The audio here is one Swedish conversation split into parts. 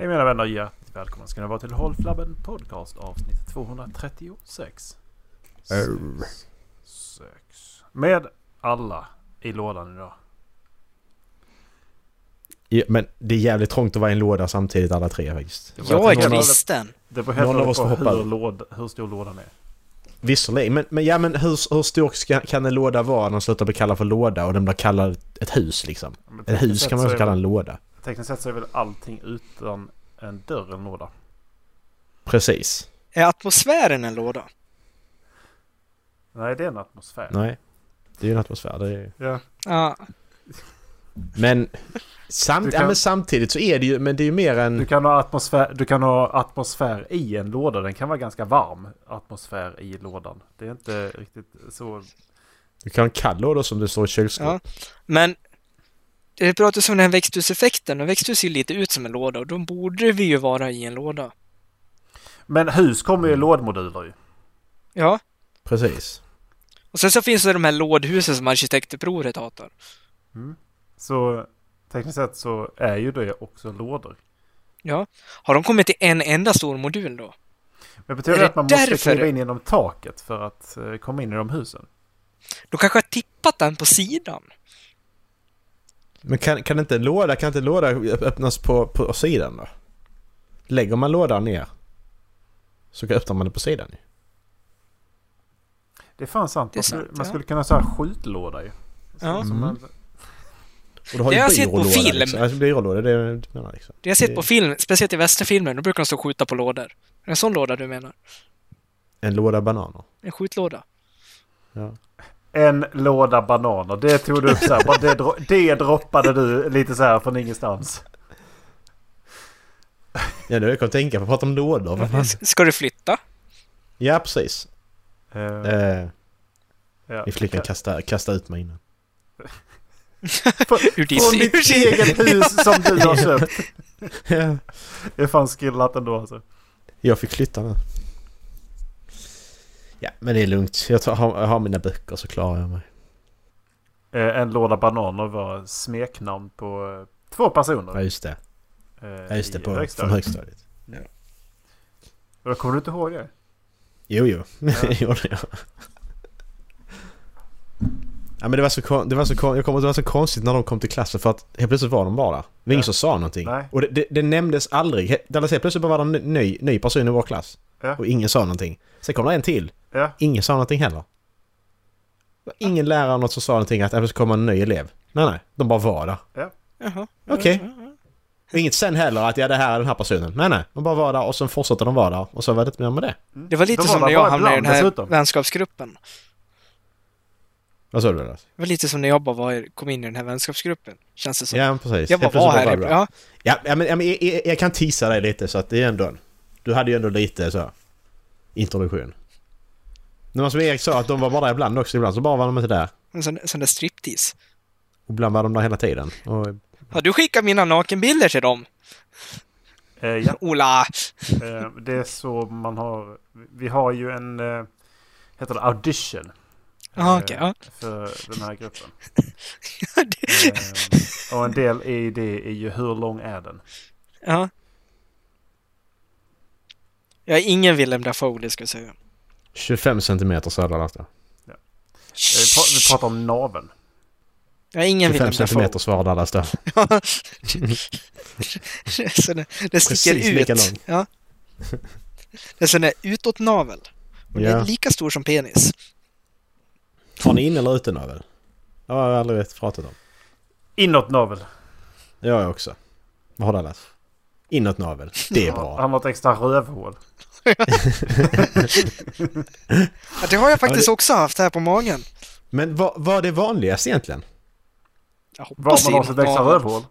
Hej mina vänner, hjärtligt välkomna ska ni vara till Håll Flabben Podcast avsnitt 236. Oh. Sex. Med alla i lådan idag. Ja, men det är jävligt trångt att vara i en låda samtidigt alla tre faktiskt. Jag är kristen. Det beror helt Någon av och oss hållet får på hoppa. hur, låd, hur stor lådan är. Visserligen, men, men, ja, men hur, hur stor ska, kan en låda vara när den slutar bli kallad för låda och den blir kallad ett hus liksom? Ett hus kan man så också kalla en låda. Tekniskt sett så är väl allting utan en dörr en låda. Precis. Är atmosfären en låda? Nej, det är en atmosfär. Nej. Det är ju en atmosfär. Det är... Ja. Ja. Men, samt, Du kan- ja, men samtidigt så är det ju, men det är ju mer Du en... kan, ha atmosfär, du kan ha atmosfär i en låda. Den kan vara ganska varm. Atmosfär i lådan. Det är inte riktigt så... Du kan ha en kall låda som det står i kylskåp. ja. Men det pratas om den här växthuseffekten och växthus ser ju lite ut som en låda och då borde vi ju vara i en låda. Men hus kommer ju i lådmoduler ju. Ja. Precis. Och sen så finns det de här lådhusen som arkitektupproret hatar. Mm. Så tekniskt sett så är ju det också lådor. Ja. Har de kommit till en enda stor modul då? Men betyder det det att man måste kliva in genom taket för att eh, komma in i de husen? De kanske har tippat den på sidan. Men kan, kan inte en låda, kan inte en låda öppnas på, på sidan då? Lägger man lådan ner så kan- öppnar man den på sidan ju. Det är fan sant. Det är man, skulle, sant, man ja. skulle kunna säga skjutlåda ju. Ja. Som Mm. en- Och du har Det har jag sett på film. Liksom. Alltså, byrålåda, det är menar liksom. Det jag sett Det- på film, speciellt i västerfilmer, då brukar de stå och skjuta på lådor. En sån låda du menar? En låda bananer. En skjutlåda? Ja. En låda bananer. Det tog du upp så här. bara det, dro- det droppade du lite så här från ingenstans. Ja, det har jag att tänka på. Prata om lådor. Ska du flytta? Ja, precis. Eh, Eh, ja. Min flicka kastade kasta ut mig innan. Ur Från ditt eget hus som du har köpt. Ja. Det är fan skillat ändå alltså. Jag fick flytta nu. Ja, men det är lugnt. Jag, tar, har, jag har mina böcker så klarar jag mig. Eh, en låda bananer var smeknamn på eh, två personer. Ja, just det. eh, Ja, just det. På, högstadiet. från högstadiet. Och Kommer du inte ihåg det? Jo, jo. Ja. det gjorde jag. Ja men det var så, det var så, jag kommer, det var så konstigt när de kom till klassen för att helt plötsligt var de bara där. Det var ingen Ja. som sa någonting. Nej. Och det, det, det nämndes aldrig. Dallas helt plötsligt bara var det en ny, ny person i vår klass. Ja. Och ingen sa någonting. Sen kom det en till. Ja. Ingen sa någonting heller. Var ingen lärare något som sa någonting att det ska komma en ny elev. Nej, nej. De bara var där. Jaha. Okej. Ja, ja, ja. Och inget sen heller att ja, det här är den här personen. Nej, nej. De bara var där och sen fortsatte de vara där. Och så var det inte mer med det. Mm. Det var lite De som där när jag hamnade i den här dessutom. vänskapsgruppen. Vad sa du? Det var lite som när jag bara var, kom in i den här vänskapsgruppen. Känns det som. Ja, precis. jag bara var här. där. Ja, Ja, ja, men, ja, men jag, jag, kan tisa dig lite så att det är ändå... Du hade ju ändå lite så... Introduktion. När man som Erik sa att de var bara där ibland också. Ibland så bara var de inte där. en sån, sån där striptease. Och ibland var de där hela tiden. Och, Har du skickat mina nakenbilder till dem? Eh, ja. Ola! Eh, det är så man har... Vi har ju en... Eh, heter det audition? Jaha, eh, okej. ja. För den här gruppen. Det- Eh, och en del i det är ju hur lång är den? ja. Jag är ingen Willem Dafoe, det ska jag säga. 25 centimeter södra lasta. Eh, vi, pra- vi pratar om naveln. Jag är ingen 25 Willem Dafoe. centimeter svarar lasta. så det, det sticker Precis ut. lika lång. Ja. Det är sån där utåtnavel. Och Den Ja. är lika stor som penis. Har ni in eller utenavel? Det har jag aldrig pratat om. Inåt navel. Det har jag också. Vad har Dallas? Inåt navel. Det är bra. Han har ett extra rövhål. Ja, det har jag faktiskt också haft här på magen. Men vad, är det vanligaste egentligen? Var man har sitt extra rövhål.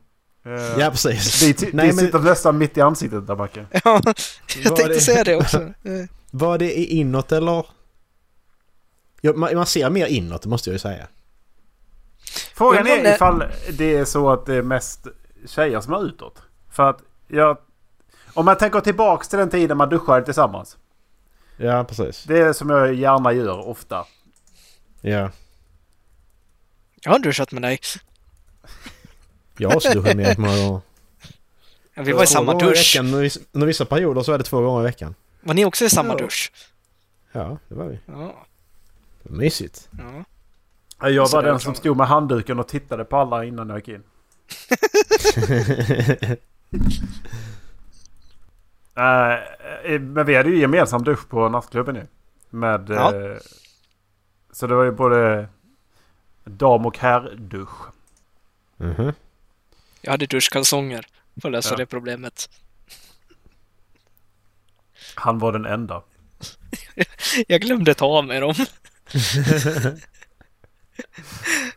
Eh, Ja, precis. Det, det, Nej, det men- sitter nästan mitt i ansiktet där Macke. Ja, Var jag tänkte det- säga det också. Var det i inåt eller? Ja, man, man ser mer inåt, det måste jag ju säga. Frågan är det- ifall det är så att det är mest tjejer som är utåt. För att jag... Om man tänker tillbaks till den tiden man duschade tillsammans. Ja, precis. Det är som jag gärna gör ofta. Ja. Jag har duschat med dig. Jag har också duschat med Erik många gånger. Ja, vi var i samma dusch. veckan. Under vissa perioder så är det två gånger i veckan. Var ni också i samma Ja. dusch? Ja, det var vi. Ja. Mysigt. ja. Ja, Jag var den som stod med handduken och tittade på alla innan jag gick in. Eh, men vi hade ju gemensam dusch på nattklubben nu. Med... Ja. Eh, så det var ju både dam och herrdusch. Mhm. Jag hade duschkalsonger för att lösa Ja. det problemet. Han var den enda. Jag glömde ta av mig dem.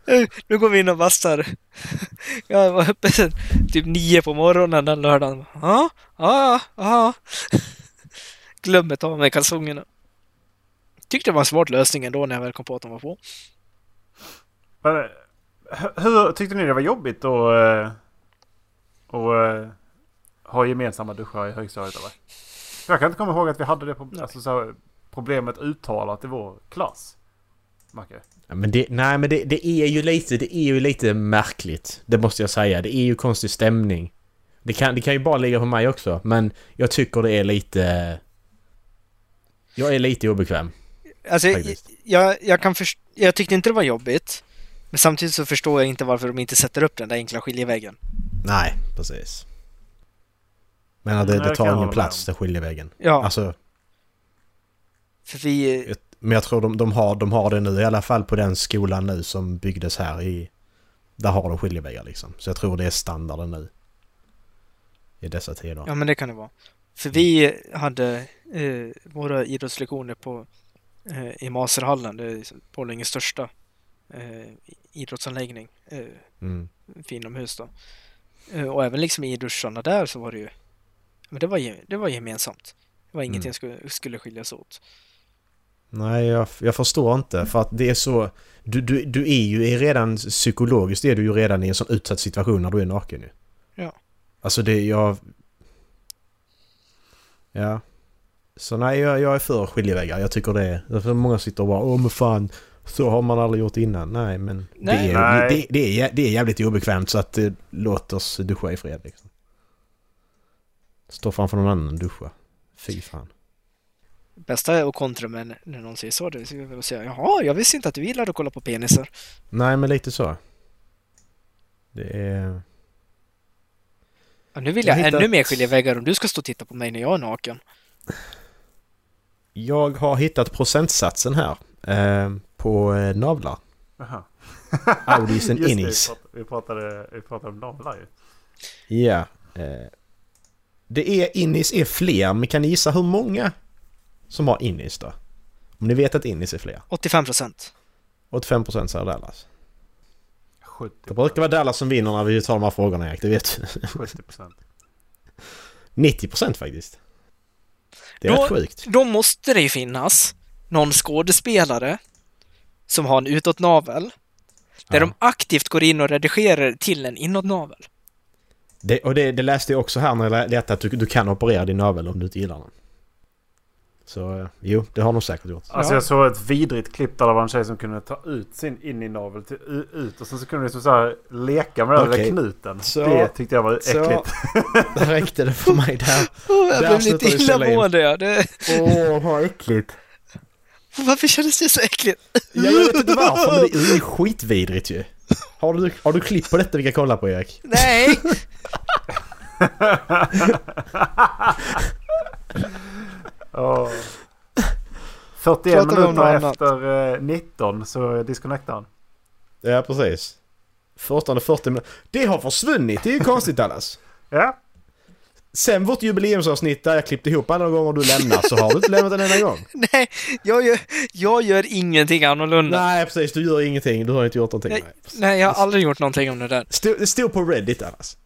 Eh, nu går vi in och bastar. Jag var uppe sen typ nio på morgonen den lördagen. Ja, ja, ja. Glömde ta av mig kalsongerna. Tyckte det var en smart lösning ändå när jag väl kom på att de var på. Men, eh, hu- hur tyckte ni det var jobbigt att, eh, att eh, ha gemensamma duschar i högstadiet eller? Jag kan inte komma ihåg att vi hade det på, alltså, så här, problemet uttalat i vår klass. Macke. Ja, men det, nej men det, det är ju lite, det är ju lite märkligt. Det måste jag säga. Det är ju konstig stämning. Det kan, det kan ju bara ligga på mig också. Men jag tycker det är lite... Jag är lite obekväm. Alltså, jag, Faktiskt. jag, jag kan först- jag tyckte inte det var jobbigt. Men samtidigt så förstår jag inte varför de inte sätter upp den där enkla skiljeväggen. Nej, precis. Men det, det tar ingen plats, den skiljeväggen. Ja, Alltså, för vi... men jag tror de, de, har, de har det nu i alla fall på den skolan nu som byggdes här i... Där har de skiljeväggar liksom. Så jag tror det är standarden nu. I dessa tider. Ja, men det kan det vara. För vi hade eh, våra idrottslektioner på eh, i Maserhallen, det är liksom Borlänges största eh, idrottsanläggning eh, Mm. för inomhus då. Eh, och även liksom i duscharna där så var det ju men det var, det var gemensamt. Det var ingenting Mm. som skulle, skulle skiljas åt. Nej, jag, jag förstår inte. För att det är så... Du, du, du är ju är redan psykologiskt är du ju redan i en sån utsatt situation när du är naken ju. Ja. Alltså det, jag... Ja. Så nej, jag, jag är för skiljeväggar. Jag tycker det är... För många sitter och bara Åh men fan, så har man aldrig gjort innan. Nej, men Nej. Det, är, Nej. det, det, är, det är jävligt obekvämt så att eh, låt oss duscha i fred liksom. Stå framför någon annan och duscha. Fy fan. Bästa är att kontra med när någon säger så. Det är att säga jaha, jag visste inte att du gillade att kolla på penisar. Nej, men lite så. Det är... Ja, nu vill Jag jag, hittat- ännu mer skiljeväggar om du ska stå och titta på mig när jag är naken. Jag har hittat procentsatsen här. Eh, på eh, navlar. Jaha. Audis and Just det, innis. Vi pratade, vi pratade, vi pratade om navlar ju. Ja. Eh, det är innis är fler, men kan ni gissa hur många som har innis då? Om ni vet att innis är fler. 85 procent. 85% säger Dallas. 70 Det brukar vara Dallas som vinner när vi tar de här frågorna Erik, det vet du. 70 procent. 90% faktiskt. Det är Då- rätt sjukt. Då måste det ju finnas någon skådespelare som har en utåtnavel där Ja. de aktivt går in och redigerar till en inåtnavel. Det, och det, det läste jag också här när jag letade att du, du kan operera din navel om du inte gillar den. Så eh, jo, det har de säkert gjort. Alltså Ja. jag såg ett vidrigt klipp där det var en tjej som kunde ta ut sin in i navel till, ut och sen så kunde liksom så här leka med den där Okej. knuten. Så- det tyckte jag var så- äckligt. Där räckte det för mig där. Oh, jag Där blev lite illamående. Ja. Det, Åh, vad äckligt. varför kändes det så äckligt? Ja, jag vet inte varför, men det är ju skitvidrigt ju. Har du, har du klipp på detta vi kan kolla på Erik? Nej! Åh. 41 Pratar vi om minuter efter eh, 19 så disconnectar han. Ja, precis. Fortfarande 40 minuter. Det har försvunnit, det är ju konstigt Dallas. Ja. Sen vårt jubileumsavsnitt där jag klippte ihop alla gånger du lämnar så har du inte lämnat en enda gång. Nej, jag gör, jag gör ingenting annorlunda. Nej, precis. Du gör ingenting. Du har inte gjort någonting. Nej, Nej. jag har aldrig gjort någonting om det där. Stod- Det stod på Reddit Dallas.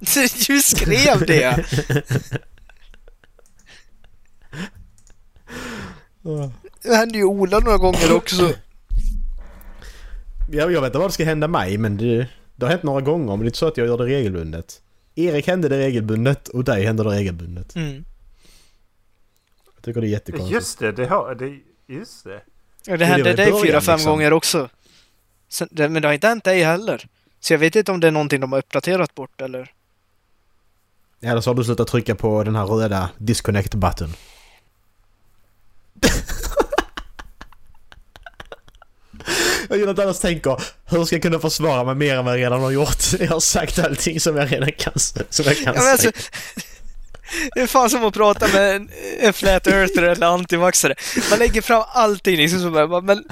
Du skrev det! Det hände ju Ola några gånger också. Jag, jag vet inte vad det ska hända mig, men det, det har hänt några gånger. Men det är inte så att jag gör det regelbundet. Erik hände det regelbundet och dig hände det regelbundet. Mm. Jag tycker det är jättekonstigt. Just det, det har... Det, just det. Ja, det hände dig fyra, fem liksom. gånger också. Sen, det, men det har inte hänt dig heller. Så jag vet inte om det är någonting de har uppdaterat bort eller... Eller så har du slutat trycka på den här röda disconnect Jag gillar att annars tänker hur ska jag kunna försvara mig mer än vad jag redan har gjort? Jag har sagt allting som jag redan kan, som jag kan Ja, alltså, säga. det är fan som att prata med en, en flat earther eller antivaxare. Man lägger fram allting liksom så bara, men...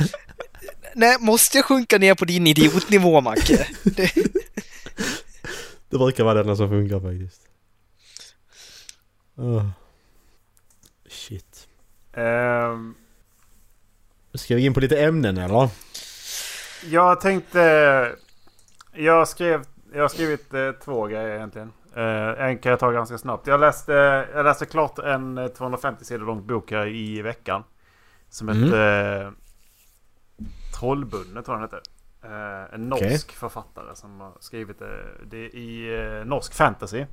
Nej, måste jag sjunka ner på din idiotnivå, Macke? Det, Det brukar vara det enda som funkar faktiskt. Åh. Shit. Ehm, Ska vi in på lite ämnen eller? Jag tänkte... Jag, skrev, jag har skrivit eh, två grejer egentligen. Eh, en kan jag ta ganska snabbt. Jag läste, jag läste klart en eh, 250 sidor lång bok här i veckan. Som Mm. heter eh, Trollbundet tror jag den heter. Eh, en norsk Okej. författare som har skrivit det. Det är i eh, norsk fantasy.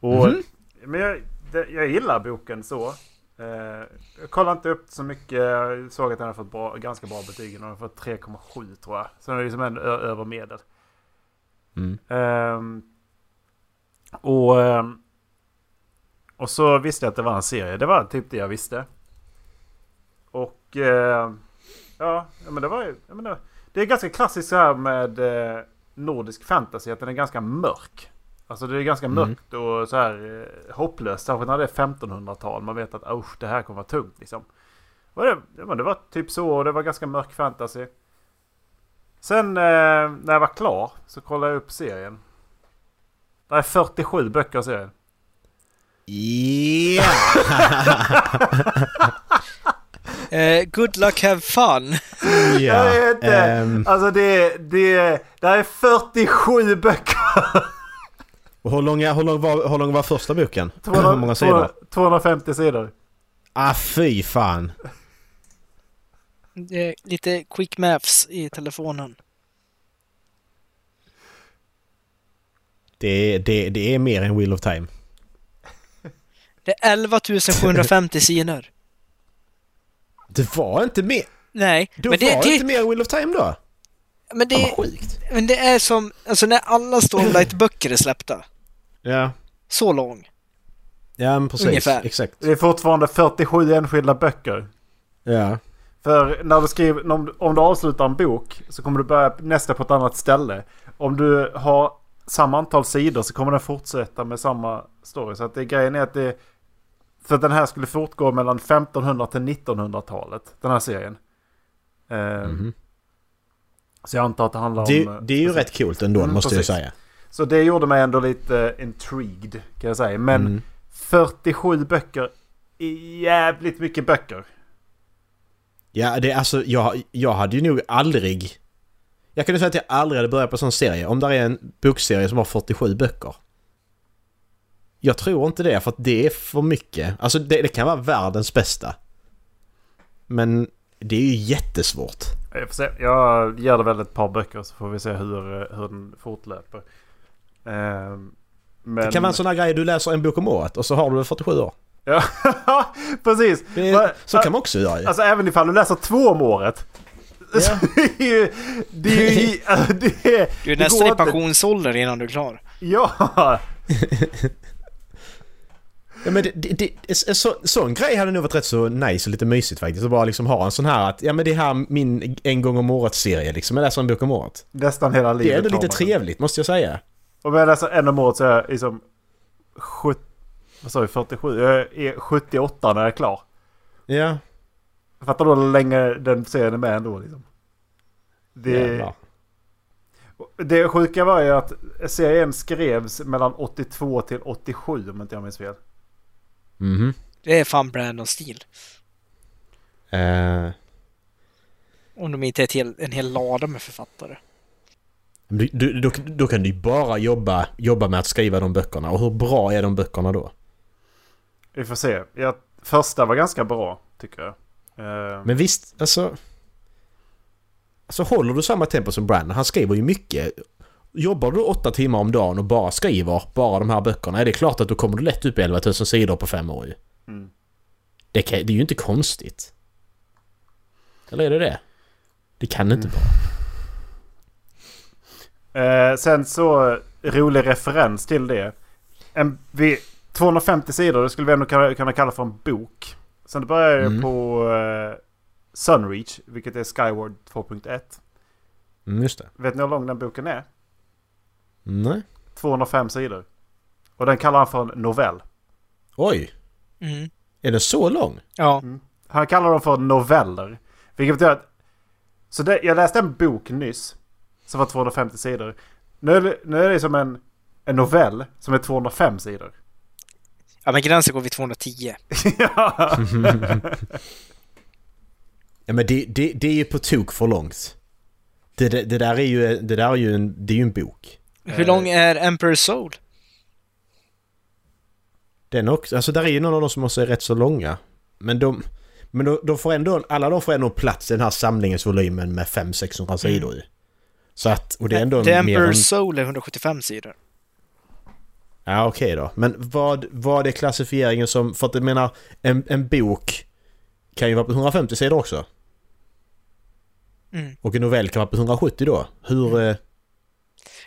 Och, Mhm. Men jag, det, jag gillar boken så. Eh, jag kollade inte upp så mycket. Jag såg att den har fått bra, ganska bra betyg. Den har fått 3,7 tror jag. Så den är liksom en över medel. Mm. Ehm, och, ehm, och så visste jag att det var en serie. Det var typ det jag visste. Och ehm, ja, men det var ju... Det är ganska klassiskt så här med eh, nordisk fantasy. Att den är ganska mörk. Alltså det är ganska Mm. mörkt och så här eh, hopplöst. Särskilt när det är 1500-tal. Man vet att usch, det här kommer vara tungt liksom. Och det, det var typ så och det var ganska mörk fantasy. Sen eh, när jag var klar så kollade jag upp serien. Det är 47 böcker i serien. Ja! eh, good luck, have fun. ja. Jag vet inte. ehm, Alltså det, det, det är 47 böcker. Och hur, lång, hur, lång var, hur lång var första boken? hur 200, många sidor? 250 sidor. Ah fy fan. Det är lite quick maths i telefonen. Det, det, det är mer än Wheel of Time. Det är 11 750 sidor. Det var inte mer. Nej, Det men det, var det, inte mer än Wheel of Time då? men, det, sjukt. men det är som, alltså när alla Stormlight-böcker är släppta. Ja. Så lång. Ja men precis. Ungefär. Exakt. Det är fortfarande 47 enskilda böcker. Ja. För när du skriver, om, om du avslutar en bok så kommer du börja nästa på ett annat ställe. Om du har samma antal sidor så kommer den fortsätta med samma story. Så att det, grejen är att det... För att den här skulle fortgå mellan 1500 till 1900-talet. Den här serien. Eh, Mhm. Så jag antar att det handlar Det, om... det är ju rätt coolt ändå Mm, måste precis. jag säga. Så det gjorde mig ändå lite intrigued kan jag säga. Men Mm. 47 böcker är jävligt mycket böcker. Ja, det är alltså jag, jag hade ju nog aldrig... Jag ju säga att jag aldrig hade börjat på en sån serie. Om där är en bokserie som har 47 böcker. Jag tror inte det, för att det är för mycket. Alltså det, det kan vara världens bästa. Men det är ju jättesvårt. Jag får se. Jag ger det väl ett par böcker så får vi se hur, eh, hur den fortlöper. Ehm, men... Det kan vara en sån här grej, du läser en bok om året och så har du 47 år. Ja, precis. Det är, så kan man också göra ju. Alltså även ifall du läser två om året. Ja. Så det är ju... Det är ju... alltså, Det är, Du är det nästan i pensionsålder innan du är klar. Ja! Ja, men det, det, det, en så, sån grej hade nog varit rätt så nice och lite mysigt faktiskt. Att bara liksom ha en sån här att, ja men det här är min en gång om året serie liksom. Jag läser en bok om året. Nästan hela livet. Det är ändå lite trevligt måste jag säga. Om jag läser en om året så är jag liksom... 70, vad sa vi? 47? Jag är 78 när jag är klar. Ja. Fattar du hur länge den serien är med ändå liksom? Det, Jävlar. det sjuka var ju att serien skrevs mellan 82 till 87 om inte jag minns fel. Mhm. Det är fan Brandon stil. Eh, Om de inte är hel, en hel lada med författare. Du, du, då, då kan du ju bara jobba, jobba med att skriva de böckerna. Och hur bra är de böckerna då? Vi får se. Jag, första var ganska bra tycker jag. Eh, Men visst, alltså... Alltså håller du samma tempo som Brandon, han skriver ju mycket. Jobbar du åtta timmar om dagen och bara skriver bara de här böckerna, är det klart att då kommer du lätt upp i 11 000 sidor på fem år ju. Mm. Det, kan, det är ju inte konstigt. Eller är det det? Det kan det inte vara. Eh, sen så rolig referens till det. en, vi, 250 sidor, det skulle vi ändå kunna, kunna kalla för en bok. Sen börjar det Mm. på eh, Sunreach, vilket är Skyward 2.1. Mm, just det. Vet ni hur lång den boken är? Nej. 205 sidor. Och den kallar han för en novell. Oj! Mm. Är den så lång? Ja. Han kallar dem för noveller. Vilket betyder att... Så det, jag läste en bok nyss. Som var 250 sidor. Nu är det, nu är det som en, en novell som är 205 sidor. ja, men gränsen går vid 210. ja. Ja men det, det, det är ju på tok för långt. Det, det, det där är ju, det där är ju en, det är ju en bok. Hur lång är Emperor Soul? Den också, alltså där är ju någon av dem som också är rätt så långa. Men de, men de, de får ändå, alla de får ändå plats i den här samlingens-volymen med 500-600 sidor i. Så att, och det är ändå The mer Emperor än... Soul är 175 sidor. Ja okej då. Men vad, vad är klassifieringen som... För att jag menar, en, en bok kan ju vara på 150 sidor också. Mm. Och en novell kan vara på 170 då. Hur... eh,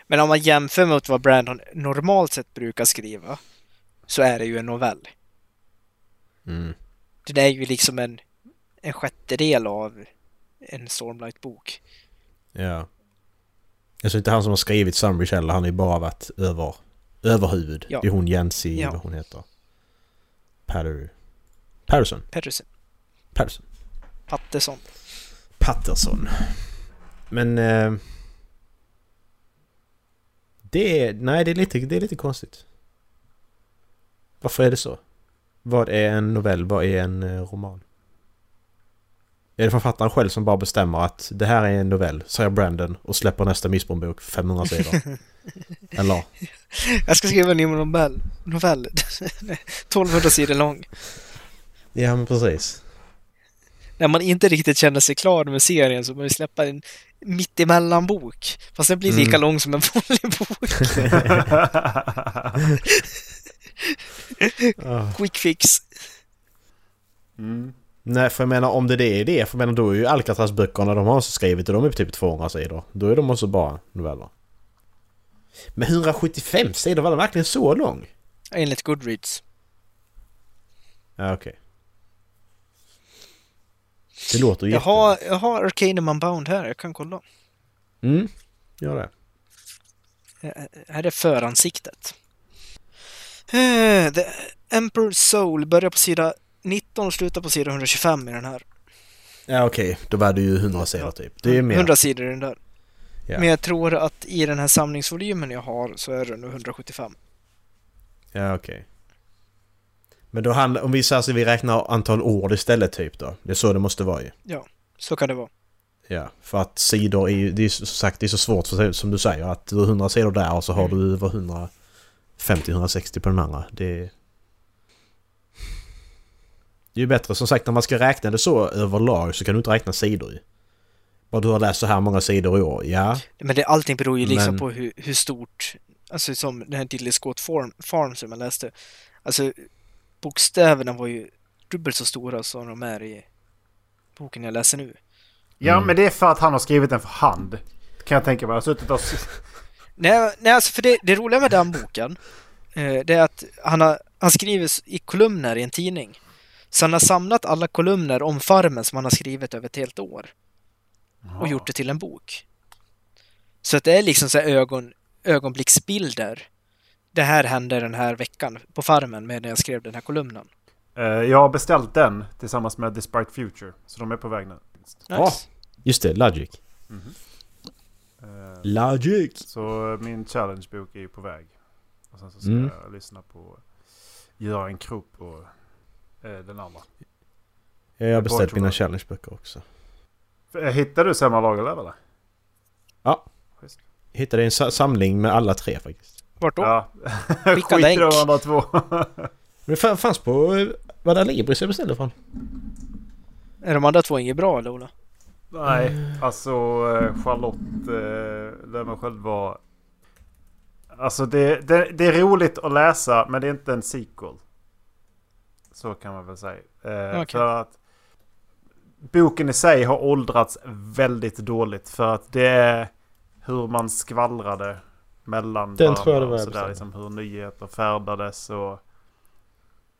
Men om man jämför mot vad Brandon normalt sett brukar skriva så är det ju en novell. Mm. Det är ju liksom en, en sjättedel av en Stormlight-bok. Ja. Alltså inte han som har skrivit Sunbridge heller, han har ju bara varit över, överhuvud. Ja. Det är hon Jensi, Ja. vad hon heter. Patter... Patterson. Patterson. Patterson. Patterson. Patterson. Men... Eh, det är... Nej, det är, lite, det är lite konstigt. Varför är det så? Vad är en novell? Vad är en eh, roman? Är det författaren själv som bara bestämmer att det här är en novell, säger Brandon och släpper nästa Missbon-bok 500 sidor? Eller? Jag ska skriva en ny novell. novell. 1200 sidor lång. Ja, men precis. När man inte riktigt känner sig klar med serien så börjar vi släppa en mittemellan-bok. Fast den blir lika Mm. lång som en vanlig bok. Quick fix. mm. Nej, för jag menar om det är det, för jag menar då är ju Alcatraz-böckerna de har också skrivit och de är på typ 200 sidor. Då är de också bara noveller. Men 175 sidor, var den verkligen så lång? Enligt Goodreads. Ja, okej. Det låter ju Jag har, jag har Arcanum Unbound här, jag kan kolla. Mm, gör det. Eh, Här är föransiktet. Eh, The Emperor Soul börjar på sida 19 och slutar på sida 125 i den här. Ja, okej. Då var det ju 100 sidor typ. Det är mer. 100 sidor i den där. Ja. Men jag tror att i den här samlingsvolymen jag har så är det nu 175. Ja, okej. Men då handlar... Om vi säger att vi räknar antal ord istället typ då. Det är så det måste vara ju. Så kan det vara. Ja, för att sidor är ju... Det är som sagt det är så svårt för, som du säger att du har 100 sidor där och så har Mm. du över 150-160 på den andra. Det... Det är ju bättre som sagt när man ska räkna det så överlag så kan du inte räkna sidor ju. Bara du har läst så här många sidor i år, ja. Men det, allting beror ju liksom Men- på hur, hur stort, alltså som den här Diddley Scott Farm, Farm som jag läste. Alltså bokstäverna var ju dubbelt så stora som de är i boken jag läser nu. Ja, Mm. men det är för att han har skrivit den för hand. Kan jag tänka mig. Jag har suttit och... Nej, nej alltså för det, det roliga med den boken, eh, det är att han, har, han skriver i kolumner i en tidning. Så han har samlat alla kolumner om farmen som han har skrivit över ett helt år och gjort det till en bok. Så att det är liksom så här ögon, ögonblicksbilder. Det här hände den här veckan på farmen med när jag skrev den här kolumnen. Eh, jag har beställt den tillsammans med Despite Future. Så de är på väg nu. Nice. Ja. Just det, Logic. Eh, Logic! så min challenge-bok är ju på väg. Och sen så ska Mm. jag lyssna på... Göra en krok eh, den andra. Jag har beställt mina challenge-böcker också. Eh, Hittade du Selma Lagerlöf eller? Ja. Hittade en sa- samling med alla tre faktiskt. Vart då? Ja. Skicka Skit i länk. de andra två. Men det fan- fanns på... eh, Var det Libris jag beställde från? Är de andra två inget bra eller Ola? Nej, alltså eh, Charlotte eh, Löwenskiöld var... Alltså det, det, det är roligt att läsa men det är inte en sequel. Så kan man väl säga. Eh, Okej. För att boken i sig har åldrats väldigt dåligt för att det är hur man skvallrade mellan Den tror jag det var jag sådär, liksom hur nyheter färdades och...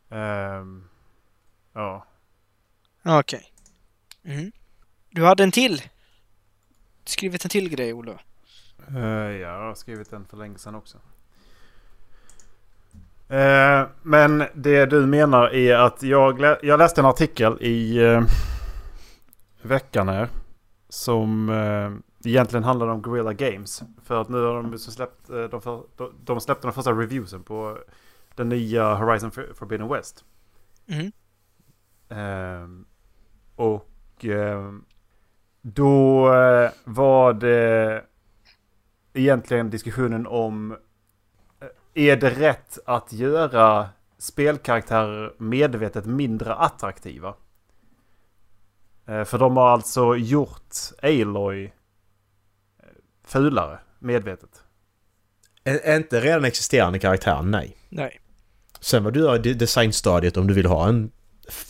ehm, ja. Okej. Mm. Du hade en till. Skrivit en till grej, Ola. Eh, jag har skrivit den för länge sedan också. Eh, men det du menar är att jag, lä- jag läste en artikel i eh, veckan här. Som eh, egentligen handlade om Guerrilla Games. För att nu har de släppt, eh, de, för, de, de släppte den första reviewsen på den nya Horizon For- Forbidden West. Mm. Och då var det egentligen diskussionen om är det rätt att göra spelkaraktärer medvetet mindre attraktiva? Eh, för de har alltså gjort Aloy eh, fulare medvetet. Är inte redan existerande karaktär, nej. Nej. Sen vad du gör i de- designstadiet om du vill ha en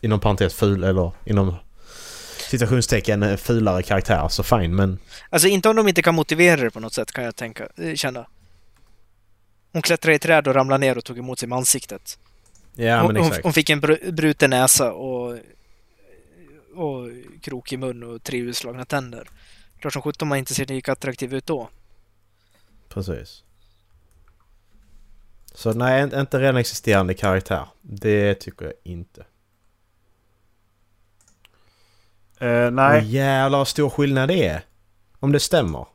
inom parentes ful eller inom citationstecken eh, fulare karaktär så fine men Alltså inte om de inte kan motivera det på något sätt kan jag tänka, känna. Hon klättrade i ett träd och ramlade ner och tog emot sig med ansiktet. ja hon, men hon, exakt. hon fick en br- bruten näsa och, och krokig mun och tre utslagna tänder. Klart som sjutton man inte ser lika attraktiv ut då. Precis. Så nej, inte- inte redan existerande karaktär. Det tycker jag inte. Eh, Nej. nej, jävlar vad stor skillnad det är. Om det stämmer.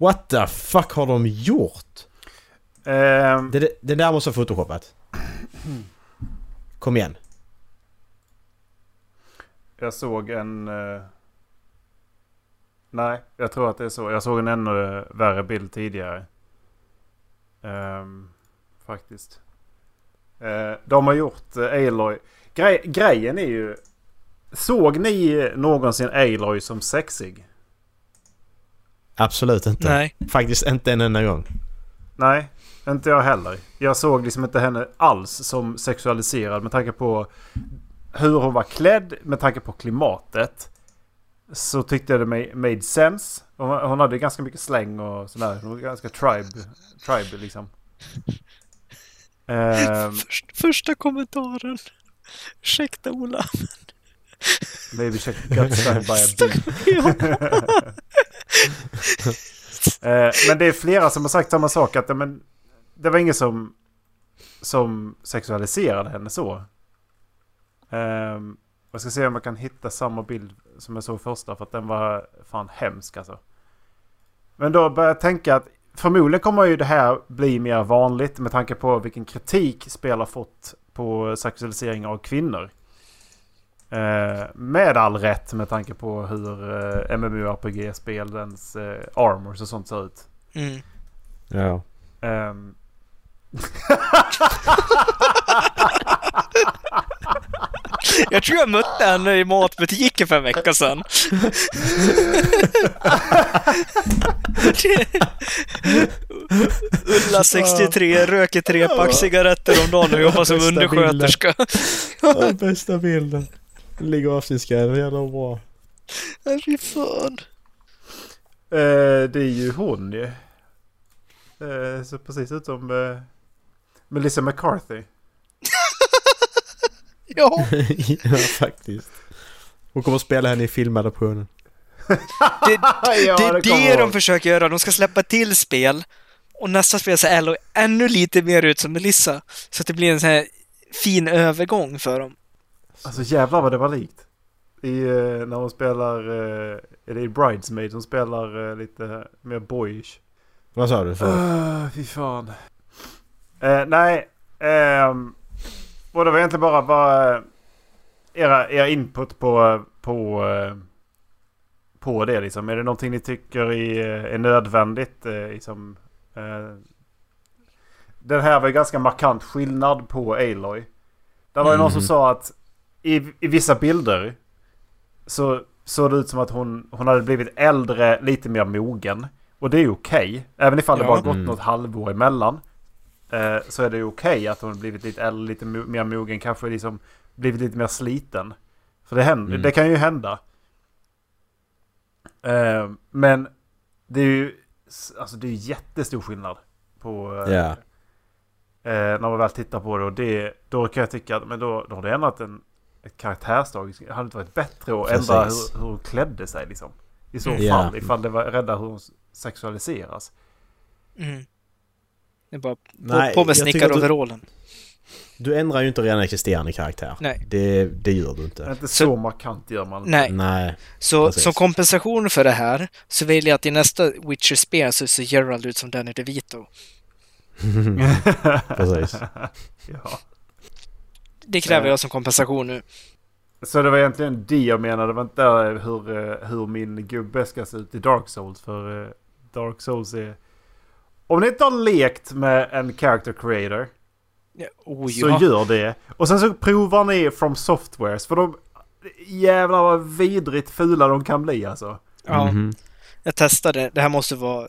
What the fuck har de gjort? Ehm, Det, det där måste ha photoshopat. Kom igen. Jag såg en... eh, nej, jag tror att det är så. Jag såg en ännu värre bild tidigare. Ehm, faktiskt. Eh, de har gjort uh, Aloy. Grej, grejen är ju... Såg ni någonsin Aloy som sexig? Absolut inte. Nej. Faktiskt inte en enda gång. Nej, inte jag heller. Jag såg liksom inte henne alls som sexualiserad med tanke på hur hon var klädd, med tanke på klimatet. Så tyckte jag det ma- made sense. Hon, hon hade ganska mycket släng och sådär. Hon var ganska tribe, tribe liksom. Ehm, Först, första kommentaren. Ursäkta Ola. maybe check got stung by a bee. Eh, men det är flera som har sagt samma sak. Att men, det var ingen som, som sexualiserade henne så. Um, jag ska se om jag kan hitta samma bild som jag såg första. För att den var fan hemsk alltså. Men då börjar jag tänka att förmodligen kommer ju det här bli mer vanligt. Med tanke på vilken kritik spel har fått på sexualisering av kvinnor. Eh, med all rätt med tanke på hur eh, MMORPG-spelens eh, armors och sånt ser ut. Mm. Ja. Ehm. Jag tror jag mötte henne i matbutiken för en vecka sedan. Ulla 63 röker tre pack cigaretter om dagen och jobbar som undersköterska. Bästa bilden. Ligger avsnittsguiden, jävla bra. Ja, Fy fan. Eh, det är ju hon ju. Eh, så precis ut som eh, Melissa McCarthy. Ja, ja, faktiskt. Hon kommer att spela henne i filmadaptionen. det, ja, det är det jag de ihåg. försöker göra. De ska släppa till spel och nästa spel ser ännu lite mer ut som Melissa. Så att det blir en sån här fin övergång för dem. Alltså jävlar vad det var likt. I, eh, när hon spelar, eh, är det i Bridesmaid som spelar eh, lite mer boyish. Vad sa du? För? Uh, fy fan. Eh, nej. ehm, och det var egentligen bara, bara era, era input på, på, på det liksom. Är det någonting ni tycker är, nödvändigt? liksom, den här var ju ganska markant skillnad på Aloy. Det var ju någon som Mhm. sa att i, i vissa bilder så såg det ut som att hon, hon hade blivit äldre, lite mer mogen. Och det är okej. Även ifall det Ja. bara gått Mm. något halvår emellan. Eh, så är det okej att hon blivit lite äldre, lite mer mogen. Kanske liksom blivit lite mer sliten. För det, händer, Mm. det kan ju hända. Eh, men det är ju Alltså det är jättestor skillnad på... Ja. Eh, när man väl tittar på det och det, då kan jag tycka att men då, då har det ändrat en, ett karaktärsdrag. Det hade inte varit bättre att ändra hur, hur hon klädde sig liksom. I så Mm. Fall, ifall det var rädda hur hon sexualiseras. Mm. Det är bara på, Nej, på med att du- snickaroverallen. Du ändrar ju inte redan existerande karaktär. Nej. Det, det gör du inte. Inte så, Så- markant gör man. Nej, Nej. så precis. som kompensation för det här så vill jag att i nästa Witcher-spel så ser Gerald ut som Danny DeVito. Precis. ja. Det kräver Ja. jag som kompensation nu. Så det var egentligen det jag menade. Det var inte hur, eh, hur min gubbe ska se ut i Dark Souls. För eh, Dark Souls är... Om ni inte har lekt med en character creator Ja, Oh, så ja. gör det. Och sen så provar ni from softwares. För de... Jävlar vad vidrigt fula de kan bli alltså. ja. Mhm. Jag testade, det här måste vara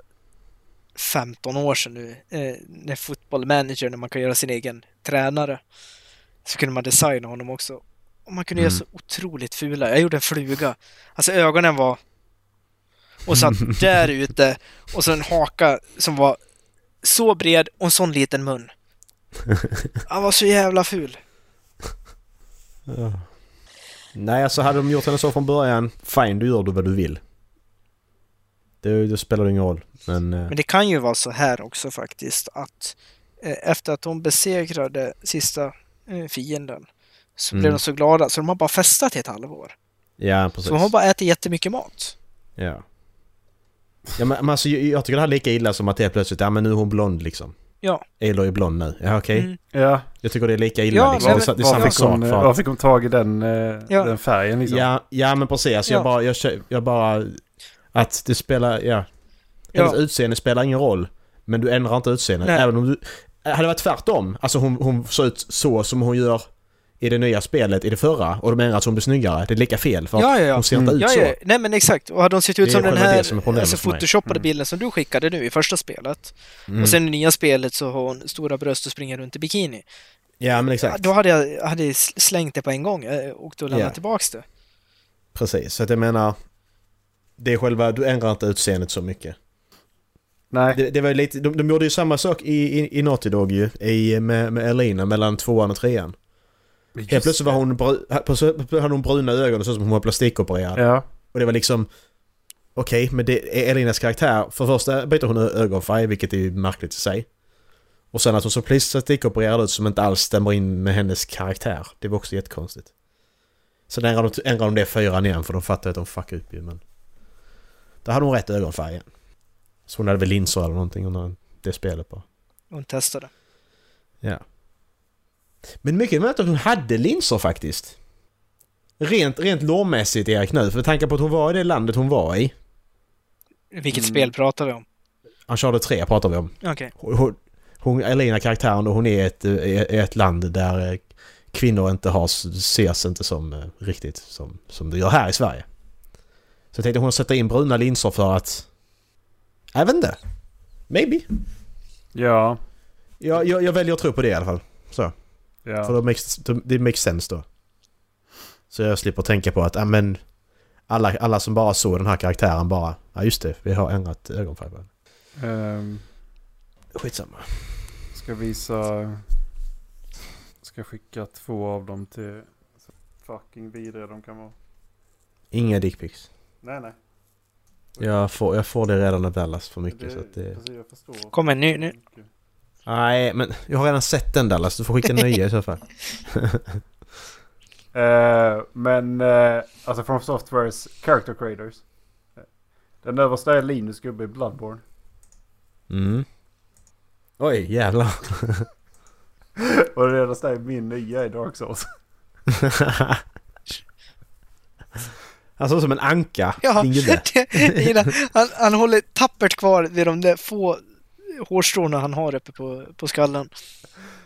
15 år sedan nu, eh, när Football Manager, när man kan göra sin egen tränare. Så kunde man designa honom också. Och man kunde Mm. göra så otroligt fula. Jag gjorde en fluga. Alltså ögonen var... Och satt där ute. Och så en haka som var så bred och en sån liten mun. Han var så jävla ful. Ja. Nej, alltså hade de gjort henne så från början, fine, du gör du vad du vill. Det, det spelar ingen roll. Men... eh, Men det kan ju vara så här också faktiskt att eh, efter att de besegrade sista fienden så Mm. blev de så glada så de har bara festat i ett halvår. Ja, precis. Så de har bara ätit jättemycket mat. Ja. Ja men, men alltså, jag, jag tycker det här är lika illa som att det är plötsligt, ja men nu är hon blond liksom. Ja. Elo är blond nu. Ja okej. Mm. Ja. Jag tycker det är lika illa Ja, liksom. men- det, är- det är Var samma fick, sak. hon, var fick hon tag i den, eh, Ja. den färgen liksom? ja, ja men precis. Jag Ja. bara, jag, jag bara... Att det spelar, ja. Hennes Ja. utseende spelar ingen roll. Men du ändrar inte utseendet. Nej. Även om du... Hade det varit tvärtom. Alltså hon, hon såg ut så som hon gör i det nya spelet i det förra. Och de ändrar att hon blir snyggare. Det är lika fel. För Ja, ja, ja. hon ser inte Mm. ut så. nej men exakt. Och hade de sett ut som den här som alltså, photoshoppade Mm. bilden som du skickade nu i första spelet. Mm. Och sen i nya spelet så har hon stora bröst och springer runt i bikini. Ja men exakt. Då hade jag hade slängt det på en gång. Åkte och lämnade Ja. tillbaks det. Precis. Så att jag menar... Det är själva... Du ändrar inte utseendet så mycket. Nej. Det, det var ju lite, de, de gjorde ju samma sak i, i, i Naughty Dog ju, i, med, med Elina mellan tvåan och trean. Helt plötsligt var hon, bru, hade hon bruna ögon och så som hon var plastikopererad. Ja. Och det var liksom... Okej, men det är Elinas karaktär. För det första byter hon ögonfärg, vilket är ju märkligt i sig. Och sen att hon så plastikopererad ut som inte alls stämmer in med hennes karaktär. Det var också jättekonstigt. Sen ändrade de, ändrade de det fyran igen för de fattade att de fuckade upp ju men... Där hade hon rätt ögonfärg igen. Så hon hade väl linser eller någonting under det spelet bara. Hon testade. Ja. Men mycket möjligt att hon hade linser faktiskt. Rent, rent lårmässigt Erik nu, för med tanke på att hon var i det landet hon var i. Vilket Mm. spel pratar vi om? Uncharted 3 pratar vi om. Okej. Hon, hon, Elina karaktären och hon är i ett, ett land där eh, kvinnor inte har, ses inte som eh, riktigt som, som det gör här i Sverige. Så jag tänkte hon sätta in bruna linser för att... Jag vet inte. Maybe. Ja. Jag, jag, jag väljer att tro på det i alla fall. Så. Ja. För då makes, det makes sense då. Så jag slipper tänka på att, ja men... Alla, alla som bara såg den här karaktären bara, ja just det, vi har ändrat ögonfärg på den. Ehm, Skitsamma. ska visa... Ska skicka två av dem till... Fucking vidriga de kan vara. Inga dickpics. Nej, nej. Jag får, jag får det redan av Dallas för mycket det, så att det... Precis, jag förstår. Kom en ny nu. Nej, men jag har redan sett den Dallas. Du får skicka nya i så fall. Eh, men eh, alltså från Softwares Character Creators. Den översta är Linus gubbe i Bloodborne. Mm. Oj, jävlar. Och den översta är min nya i Dark Souls. Han såg ut som en anka, Ja, din gubbe. han, han håller tappert kvar vid de där få hårstråna han har uppe på, på skallen.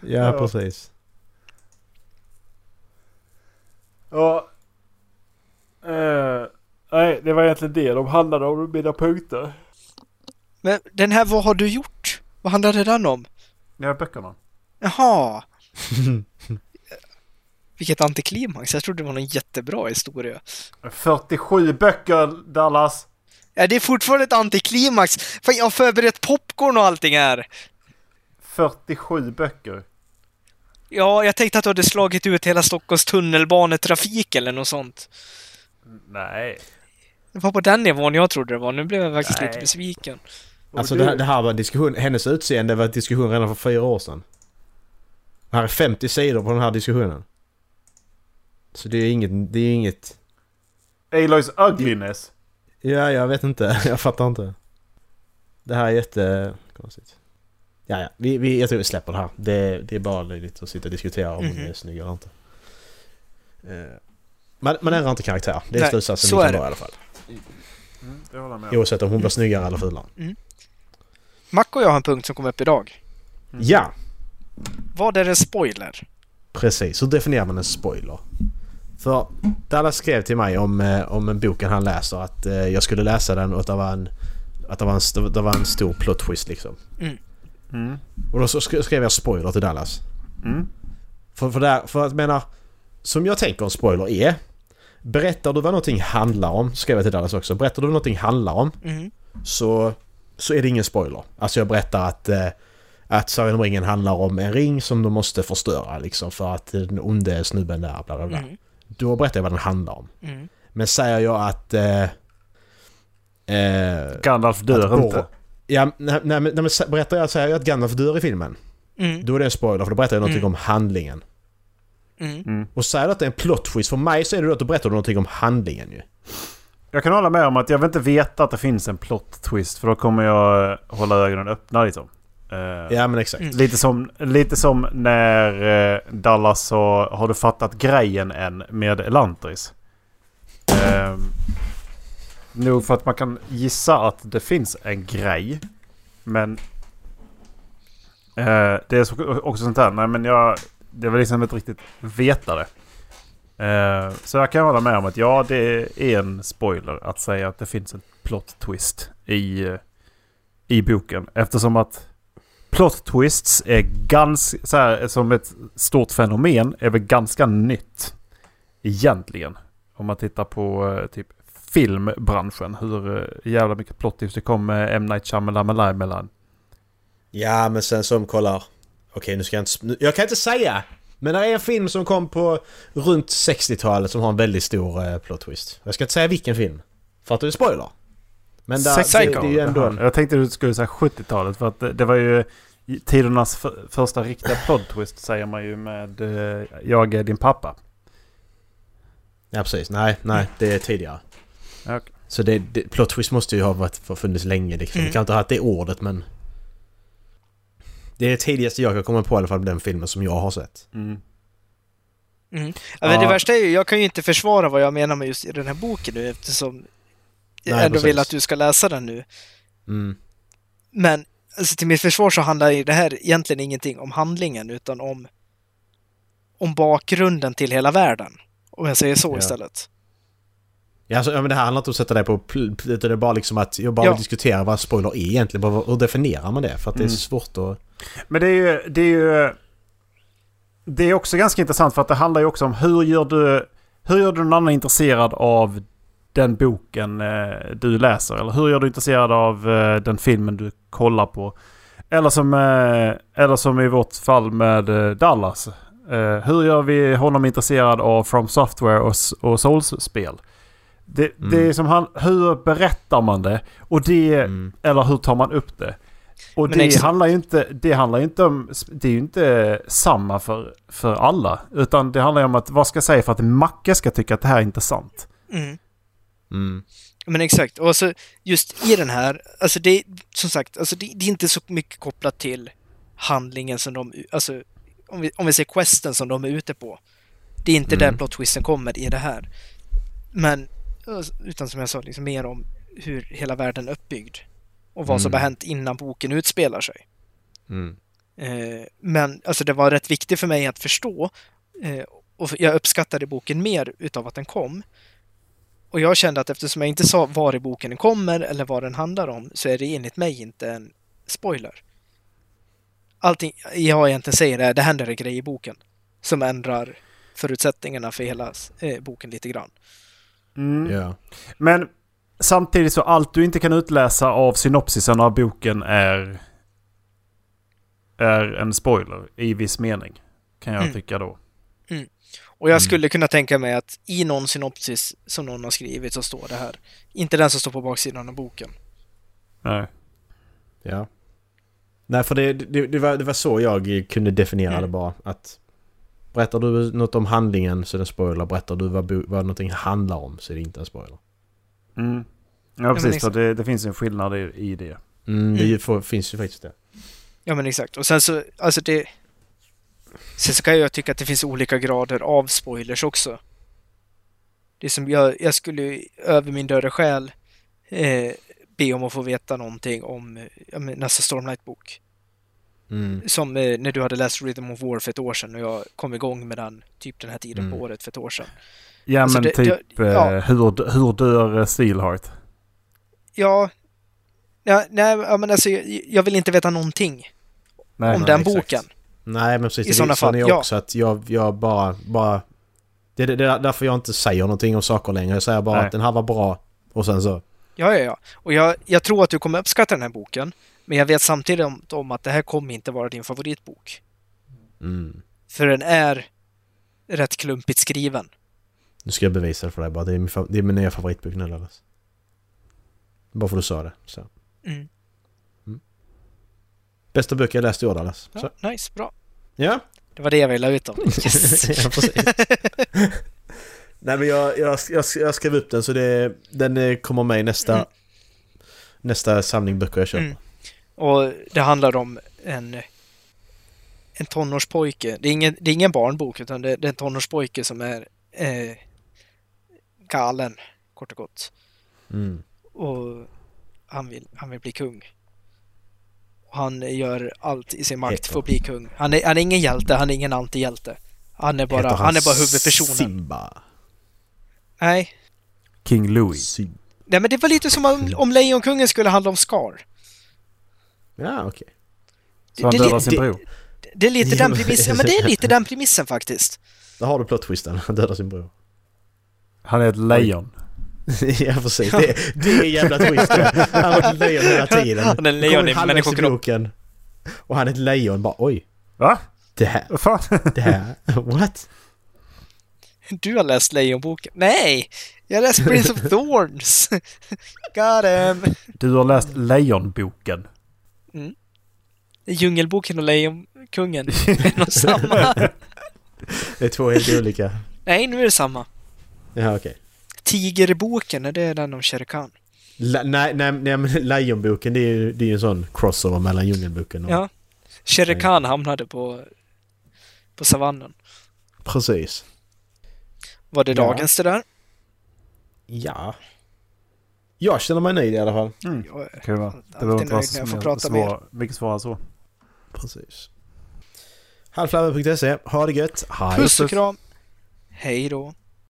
Ja, Ja. precis. Ja. Eh, nej, det var egentligen det de handlade om, mina punkter. Men den här, vad har du gjort? Vad handlade den om? Här böckerna. Jaha! Vilket antiklimax. Jag trodde det var en jättebra historia. 47 böcker Dallas! Ja, det är fortfarande ett antiklimax. Fan, jag har förberett popcorn och allting här. 47 böcker. Ja, jag tänkte att du hade slagit ut hela Stockholms tunnelbanetrafik eller något sånt. Nej. Det var på den nivån jag trodde det var. Nu blev jag faktiskt Nej. lite besviken. Alltså det, här- det här var en diskussion, hennes utseende var en diskussion redan för fyra år sedan. Det här är 50 sidor på den här diskussionen. Så det är inget, det är inget... Aloys ugliness. Ja, jag vet inte. Jag fattar inte. Det här är jättekonstigt. Ja, ja. Vi, vi, jag tror vi släpper det här. Det, det är bara löjligt att sitta och diskutera om hon Mhm. är snygg eller inte. Eh, Man, man ändrar inte karaktär. Det är slutsatsen så vi kan dra i alla fall. Mm, det håller jag med. Oavsett om hon blir snyggare eller fulare. Mac och jag har en punkt som kom upp idag. Mm. Ja! Vad är en spoiler? Precis, hur definierar man en spoiler? För Dallas skrev till mig om, eh, om en boken han läser att eh, jag skulle läsa den och att det var en, att det var en, det var en stor plot twist liksom. Mm. Och då skrev jag spoiler till Dallas. Mm. För, för, där, för att menar, som jag tänker en spoiler är Berättar du vad någonting handlar om, skrev jag till Dallas också. Berättar du vad någonting handlar om Mm. så, så är det ingen spoiler. Alltså jag berättar att, eh, att Sagan om ringen handlar om en ring som de måste förstöra liksom för att den onde snubben där bla bla bla. Mm. Då berättar jag vad den handlar om. Mm. Men säger jag att... Eh, eh, Gandalf dör att inte. Ja, nej, nej, men, nej, men berättar jag, säger jag att Gandalf dör i filmen. Mm. Då är det en spoiler för då berättar jag någonting Mm. om handlingen. Mm. Mm. Och säger du att det är en plot twist för mig så är det då att du berättar någonting om handlingen ju. Jag kan hålla med om att jag vill inte veta att det finns en plot twist för då kommer jag hålla ögonen öppna liksom. Eh, Ja men exakt. Mm. Lite som, lite som när eh, Dallas sa Har du fattat grejen än med Elantris? Eh, nog för att man kan gissa att det finns en grej. Men eh, det är så, också sånt här. Nej men jag... Det var liksom inte riktigt veta det. Eh, så jag kan hålla med om att ja, det är en spoiler att säga att det finns en plot twist i, i boken. Eftersom att plot twists är ganska, så här, som ett stort fenomen, är väl ganska nytt. Egentligen. Om man tittar på eh, typ filmbranschen. Hur eh, jävla mycket plot twists det kom med M. Night Shyamalan mellan. Ja men sen som kollar... Okej nu ska jag inte... Jag kan inte säga! Men det är en film som kom på runt 60-talet som har en väldigt stor eh, plot twist. Jag ska inte säga vilken film. För att det är spoiler. Men där, det, Psycho. det är ju ändå en... Jag tänkte du skulle säga 70-talet för att det, det var ju tidernas för, första riktiga plot twist säger man ju med eh, Jag är din pappa. Ja precis. Nej, nej. Det är tidigare. Okej. Så det, det, plot twist måste ju ha varit, funnits länge liksom. Mm. Vi kan inte ha haft det ordet men... Det är det tidigaste jag kan komma på i alla fall med den filmen som jag har sett. Mm. Mm. Ja, men Ja. det värsta är ju, jag kan ju inte försvara vad jag menar med just i den här boken nu eftersom jag Nej, ändå precis. vill att du ska läsa den nu. Mm. Men alltså, till mitt försvar så handlar ju det här egentligen ingenting om handlingen utan om, om bakgrunden till hela världen. Om jag säger så Ja. istället. Ja, alltså, men det här handlar inte om att sätta dig på... utan Det är bara liksom att jag bara Ja. vill diskutera vad spoiler är egentligen. Hur definierar man det? För att det är Mm. svårt att... Men det är ju... Det är ju... Det är också ganska intressant för att det handlar ju också om hur gör du... Hur gör du någon annan intresserad av den boken eh, du läser? Eller hur gör du intresserad av eh, den filmen du kollar på? Eller som, eh, eller som i vårt fall med eh, Dallas. Eh, hur gör vi honom intresserad av From Software och, och Souls-spel? Det, Mm. det är som han... Hur berättar man det? Och det... Mm. Eller hur tar man upp det? Och Men det ex- handlar ju inte, det handlar ju inte om, det är ju inte samma för, för alla. Utan det handlar ju om att, vad ska jag säga för att Macke ska tycka att det här är intressant? Mm. Mm. Men exakt, och alltså just i den här, alltså det, som sagt, alltså det, det är inte så mycket kopplat till handlingen som de, alltså om vi, om vi säger questen som de är ute på. Det är inte Mm. där plot twisten kommer i det här. Men, alltså, utan som jag sa, liksom mer om hur hela världen är uppbyggd. Och vad som Mm. har hänt innan boken utspelar sig. Mm. Eh, men alltså det var rätt viktigt för mig att förstå eh, och jag uppskattade boken mer utav att den kom. Och jag kände att eftersom jag inte sa var i boken den kommer eller vad den handlar om så är det enligt mig inte en spoiler. Allting jag egentligen säger är det händer en grej i boken som ändrar förutsättningarna för hela eh, boken lite grann. Mm. Ja. Men samtidigt så allt du inte kan utläsa av synopsisen av boken är... Är en spoiler i viss mening. Kan jag Mm. tycka då. Och jag Mm. skulle kunna tänka mig att i någon synopsis som någon har skrivit så står det här. Inte den som står på baksidan av boken. Nej. Ja. Nej, för det, det, det, var, det var så jag kunde definiera Mm. det bara. Att berättar du något om handlingen så är det en spoiler. Berättar du vad, vad någonting handlar om så är det inte en spoiler. Mm. Ja, precis. exakt. så det, det finns en skillnad i, i det. Mm, det Mm. finns ju faktiskt det. Ja men exakt. Och sen så, alltså det... Sen så kan jag tycka att det finns olika grader av spoilers också. Det som jag, jag skulle över min dörre själ eh, be om att få veta någonting om nästa Stormlight-bok. Mm. Som eh, när du hade läst Rhythm of War för ett år sedan och jag kom igång med den typ den här tiden Mm. på året för ett år sedan. Ja Alltså, men det- typ det- ja. eh, hur, hur dör eh, Steelheart? Ja, ja nej, men alltså jag, jag vill inte veta någonting Nej, om nej, den exakt. boken. Nej men precis. I sådana fall, jag ja. också att jag, jag bara... bara det, det, det är därför jag inte säger någonting om saker längre. Jag säger bara Nej. att den här var bra. Och sen så... Ja, ja, ja. Och jag, jag tror att du kommer uppskatta den här boken. Men jag vet samtidigt om, om att det här kommer inte vara din favoritbok. Mm. För den är rätt klumpigt skriven. Nu ska jag bevisa det för dig bara. Det är min, det är min nya favoritbok nu Dallas. Bara för att du sa det. Så. Mm. Bästa bok jag läst i år Dallas. Ja, nice, bra. Ja. Det var det jag ville ut om. Yes. ja. Nej men jag, jag, jag, jag skrev upp den så det, den eh, kommer med i nästa, Mm. nästa samling böcker jag köper. Mm. Och det handlar om en, en tonårspojke. Det är ingen, det är ingen barnbok utan det, det är en tonårspojke som är eh, galen, kort och gott. Mm. Och han vill, han vill bli kung. Han gör allt i sin makt för att bli kung. Han är, han är ingen hjälte, han är ingen antihjälte. Han är bara, Heter han är bara huvudpersonen. Simba. Nej. King Louis. Sim- Nej men det var lite som om, om Lejonkungen skulle handla om Scar. Ja okej. Så han det- dödar det- sin det- bror. Det är lite den premissen, men det är lite den premissen faktiskt. Där har du plot-twisten. Han dödar sin bror. Han är ett lejon. ja precis. Det, det är jävla twist. det. Han har varit lejon hela tiden. Han är en lejon i halvvägs människokropp. boken. Och han är ett lejon. Bara oj. Va? Det här. Vad fan? Det här. What? Du har läst Lejonboken? Nej! Jag har läst Prince of Thorns! Got him! Du har läst Lejonboken. Djungelboken och Lejonkungen är nog samma. Det är två helt olika. Nej, nu är det samma. Ja okej. Tigerboken, är det den om Shere Khan? La- Nej, nej, nej men Lejonboken det är ju det är en sån crossover mellan Djungelboken och... Ja. Shere Khan hamnade på, på savannen. Precis. Var det Ja. dagens det där? Ja. Jag känner mig nöjd i alla fall. Mm. Jag är Kul va? alltid Det behöver inte vara nöjd när jag får så prata svår, mycket svårare så. Precis. Halflabben.se. Ha det gött. Hej. Puss och kram! Hej då!